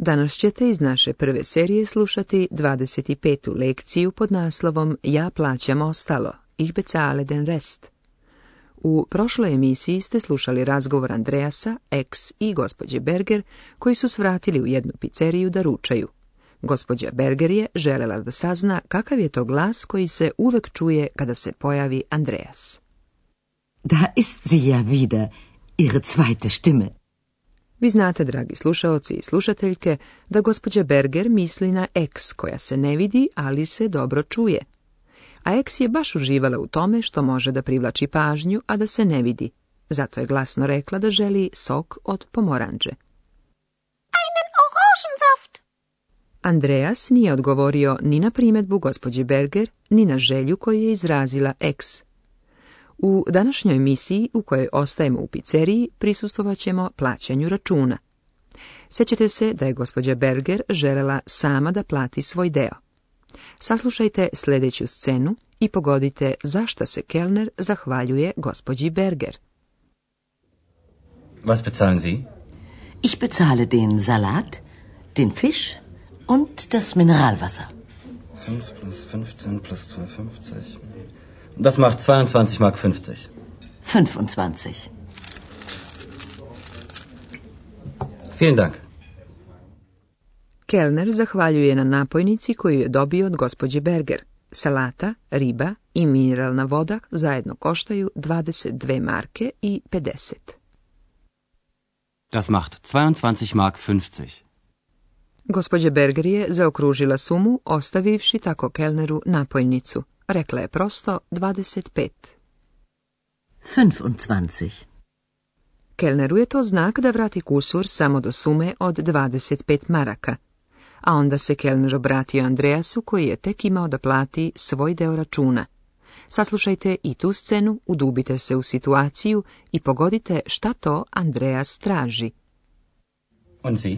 Danas ćete iz naše prve serije slušati 25. lekciju pod naslovom Ja plaćam ostalo, ih becale den rest. U prošloj emisiji ste slušali razgovor Andreasa, ex i gospođe Berger, koji su svratili u jednu pizzeriju da ručaju. Gospođa Berger je želela da sazna kakav je to glas koji se uvek čuje kada se pojavi Andreas. Da ist sie ja wieder, ihre zweite Stimme. Vi znate, dragi slušaoci i slušateljke, da gospođa Berger misli na X koja se ne vidi, ali se dobro čuje. A X je baš uživala u tome što može da privlači pažnju, a da se ne vidi. Zato je glasno rekla da želi sok od pomoranđe. Einen orangensaft! Andreas nije odgovorio ni na primetbu gospođe Berger, ni na želju koju je izrazila X. U današnjoj emisiji u kojoj ostajemo u pizzeriji prisustovat ćemo plaćanju računa. Sjećate se da je gospođa Berger želela sama da plati svoj deo. Saslušajte sljedeću scenu i pogodite zašto se kelner zahvaljuje gospođi Berger. Was bezahlen Sie? Ich bezahle den Salat, den Fisch und das Mineralwasser. 5 plus 15 plus 50... Das macht 22 Mark 50. 25. Vielen Dank. Kellner zahvaljuje na napojnici koju je dobio od gospođe Berger. Salata, riba i mineralna voda zajedno koštaju 22 marke i 50. Das macht 22 mark 50. Gospođa Berger je zaokružila sumu, ostavivši tako kelneru napojnicu. Rekla je prosto 25. 25. Kelneru je to znak da vrati kusur samo do sume od 25 maraka, a onda se kelner obratio Andreasu koji je tek imao da plati svoj deo računa. Saslušajte i tu scenu, udubite se u situaciju i pogodite šta to Andreas traži. Und Sie?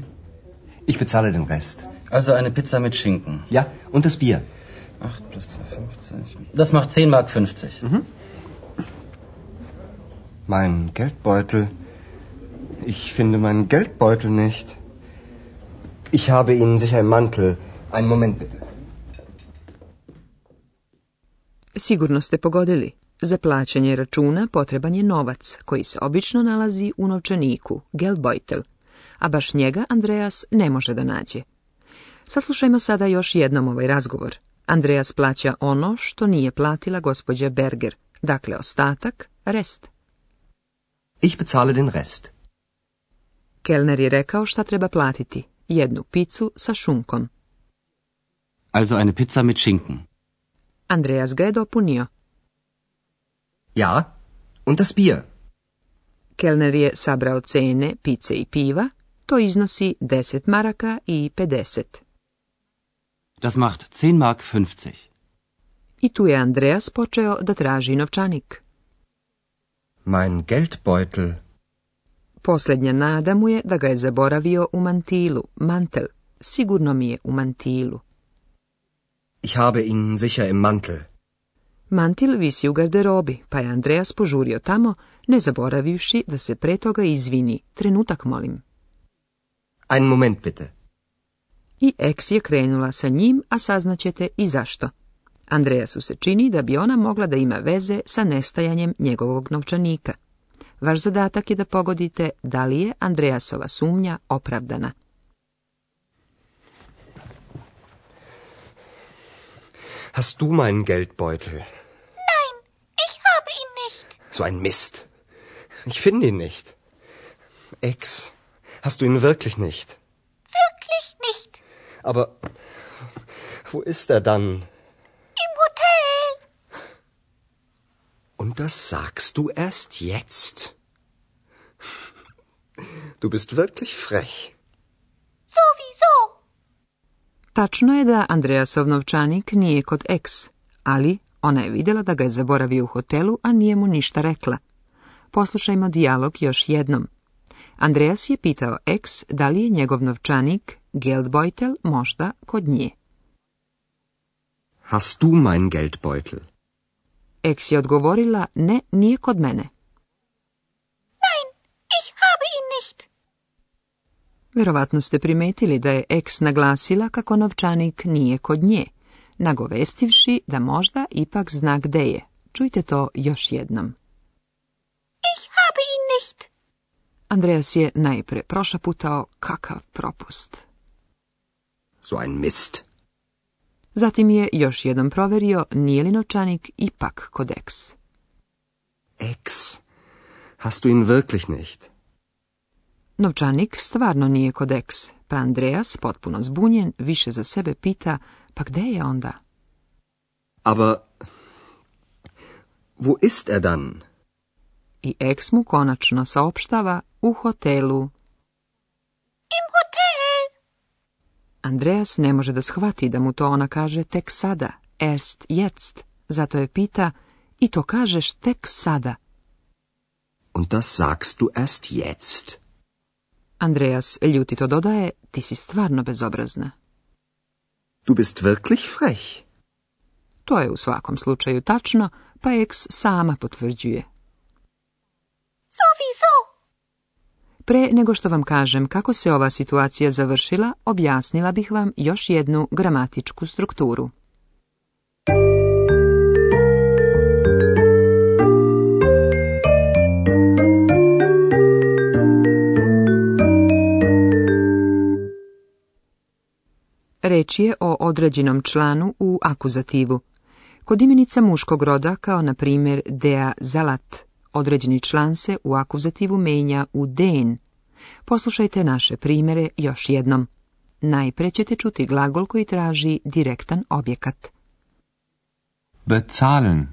Ich bezahle den Rest. Also eine Pizza mit Schinken. Ja, und das Bier. 8 plus 2,50. Das macht 10 Mark 50. Mhm. Mein Geldbeutel. Ich finde meinen Geldbeutel nicht. Ich habe Ihnen sicher im Mantel. Einen Moment bitte. Sigurno ste pogodili. Za plaćanje računa potreban je novac, koji se obično nalazi u novčaniku, Geldbeutel, a baš njega Andreas ne može da nađe. Saslušajmo sada još jednom ovaj razgovor. Andreas plaća ono što nije platila gospođa Berger, dakle ostatak, rest. Ich bezahle den rest. Kelner je rekao šta treba platiti, jednu picu sa šunkom. Also eine pizza mit schinken. Andreas ga je dopunio. Ja, und das Bier. Kelner je sabrao cene pice i piva, to iznosi 10 maraka i 50. Das macht 10 mark 50. I tu je Andreas počeo da traži novčanik. Mein Geldbeutel. Posljednja nada mu je da ga je zaboravio u mantilu, mantel. Sigurno mi je u mantilu. Ich habe ihn sicher im Mantel. Mantil visi u garderobi, pa je Andreas požurio tamo, ne zaboravivši da se pre toga izvini. Trenutak molim. Ein Moment bitte i Eks je krenula sa njim, a saznaćete i zašto. Andreasu se čini da bi ona mogla da ima veze sa nestajanjem njegovog novčanika. Vaš zadatak je da pogodite da li je Andreasova sumnja opravdana. Hast du meinen Geldbeutel? Nein, ich habe ihn nicht. So ein Mist. Ich finde ihn nicht. Ex, hast du ihn wirklich nicht? Aber wo ist er dann? Im Hotel. Und das sagst du erst jetzt? Du bist wirklich frech. Sowieso. Tačno je da Andreasov novčanik nije kod eks, ali ona je vidjela da ga je zaboravio u hotelu, a nije mu ništa rekla. Poslušajmo dijalog još jednom. Andreas je pitao eks da li je njegov novčanik Geldbeutel možda kod nje. Hast du mein Geldbeutel? Eks je odgovorila ne, nije kod mene. Nein, ich habe ihn nicht. Verovatno ste primetili da je Eks naglasila kako novčanik nije kod nje, nagovestivši da možda ipak znak gde je. Čujte to još jednom. Ich habe ihn nicht. Andreas je najpre prošaputao kakav propust. So ein Mist. Zatim je još jednom proverio nije li novčanik ipak kod X. Hast du ihn wirklich nicht? Novčanik stvarno nije kod X, pa Andreas, potpuno zbunjen, više za sebe pita, pa gde je onda? Aber, wo ist er dann? I Ex mu konačno saopštava u hotelu. Im hotel! Andreas ne može da shvati da mu to ona kaže tek sada, erst jetzt, zato je pita i to kažeš tek sada. Und das sagst du erst jetzt. Andreas to dodaje, ti si stvarno bezobrazna. Du bist wirklich frech. To je u svakom slučaju tačno, pa Eks sama potvrđuje. so! Pre nego što vam kažem kako se ova situacija završila, objasnila bih vam još jednu gramatičku strukturu. Reč je o određenom članu u akuzativu. Kod imenica muškog roda kao na primjer dea zalat – Određeni član se u akuzativu menja u den. Poslušajte naše primjere još jednom. Najpre ćete čuti glagol koji traži direktan objekat. Bezahlen.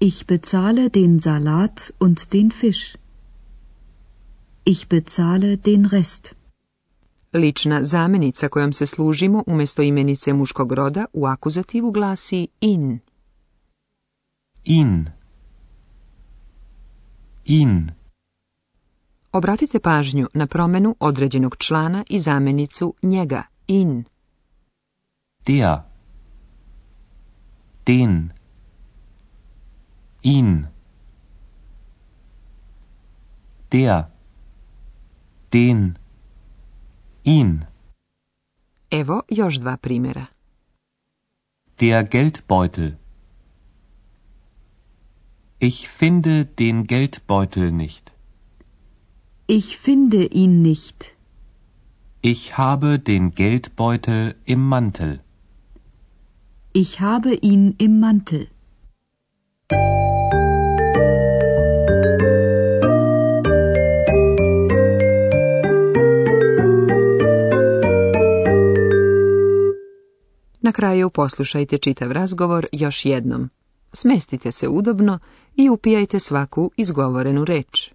Ich bezahle den Salat und den Fisch. Ich bezahle den Rest. Lična zamenica kojom se služimo umjesto imenice muškog roda u akuzativu glasi in in in Obratite pažnju na promenu određenog člana i zamjenicu njega in Der den in der den in Evo još dva primjera Der Geldbeutel Ich finde den Geldbeutel nicht. Ich finde ihn nicht. Ich habe den Geldbeutel im Mantel. Ich habe ihn im Mantel. Na kraju poslušajte čitav razgovor još jednom. smestite se udobno i upijajte svaku izgovorenu reč.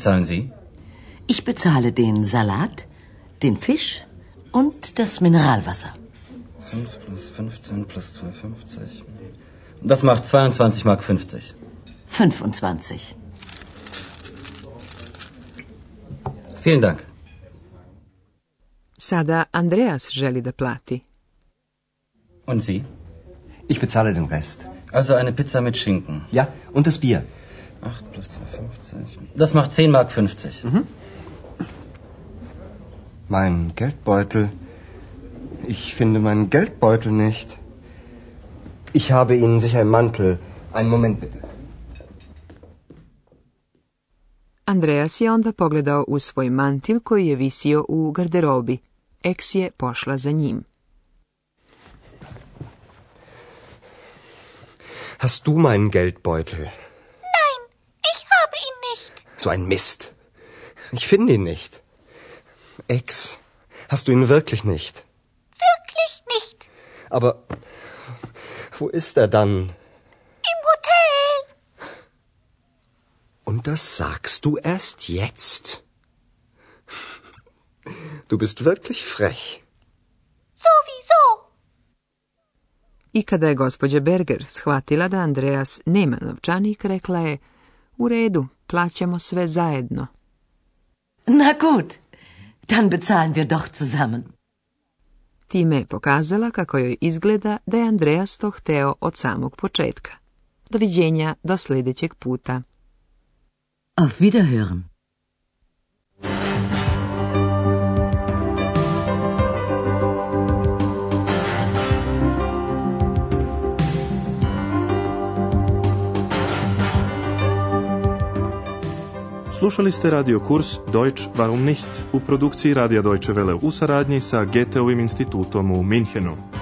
bezahlen Sie? Ich bezahle den Salat, den Fisch und das Mineralwasser. 5 plus 15 plus 2,50. Das macht 22,50 Mark 50. 25. Vielen Dank. Sada Andreas želi da plati. Und Sie? Ich bezahle den Rest. Also eine Pizza mit Schinken. Ja, und das Bier. 8 plus 2,50. Das macht 10 Mark 50. Mhm. Mein Geldbeutel. Ich finde meinen Geldbeutel nicht. Ich habe Ihnen sicher einen Mantel. Einen Moment bitte. Andreas je onda pogledao u svoj mantil koji je visio u garderobi. Eks je pošla za njim. Hast du meinen Geldbeutel? So ein Mist. Ich finde ihn nicht. Ex, hast du ihn wirklich nicht? Wirklich nicht. Aber wo ist er dann? Im Hotel. Und das sagst du erst jetzt? Du bist wirklich frech. Sowieso. I kada je gospođa Berger shvatila da Andreas nema novčanik, rekla je – U redu, plaćamo sve zajedno. Na gut, dann bezahlen wir doch zusammen. Time je pokazala kako joj izgleda da je Andreas to hteo od samog početka. Doviđenja do sljedećeg puta. Auf Wiederhören. Slušali ste radio kurs Deutsch warum nicht u produkciji Radija Deutsche Welle u saradnji sa Geteovim institutom u Minhenu.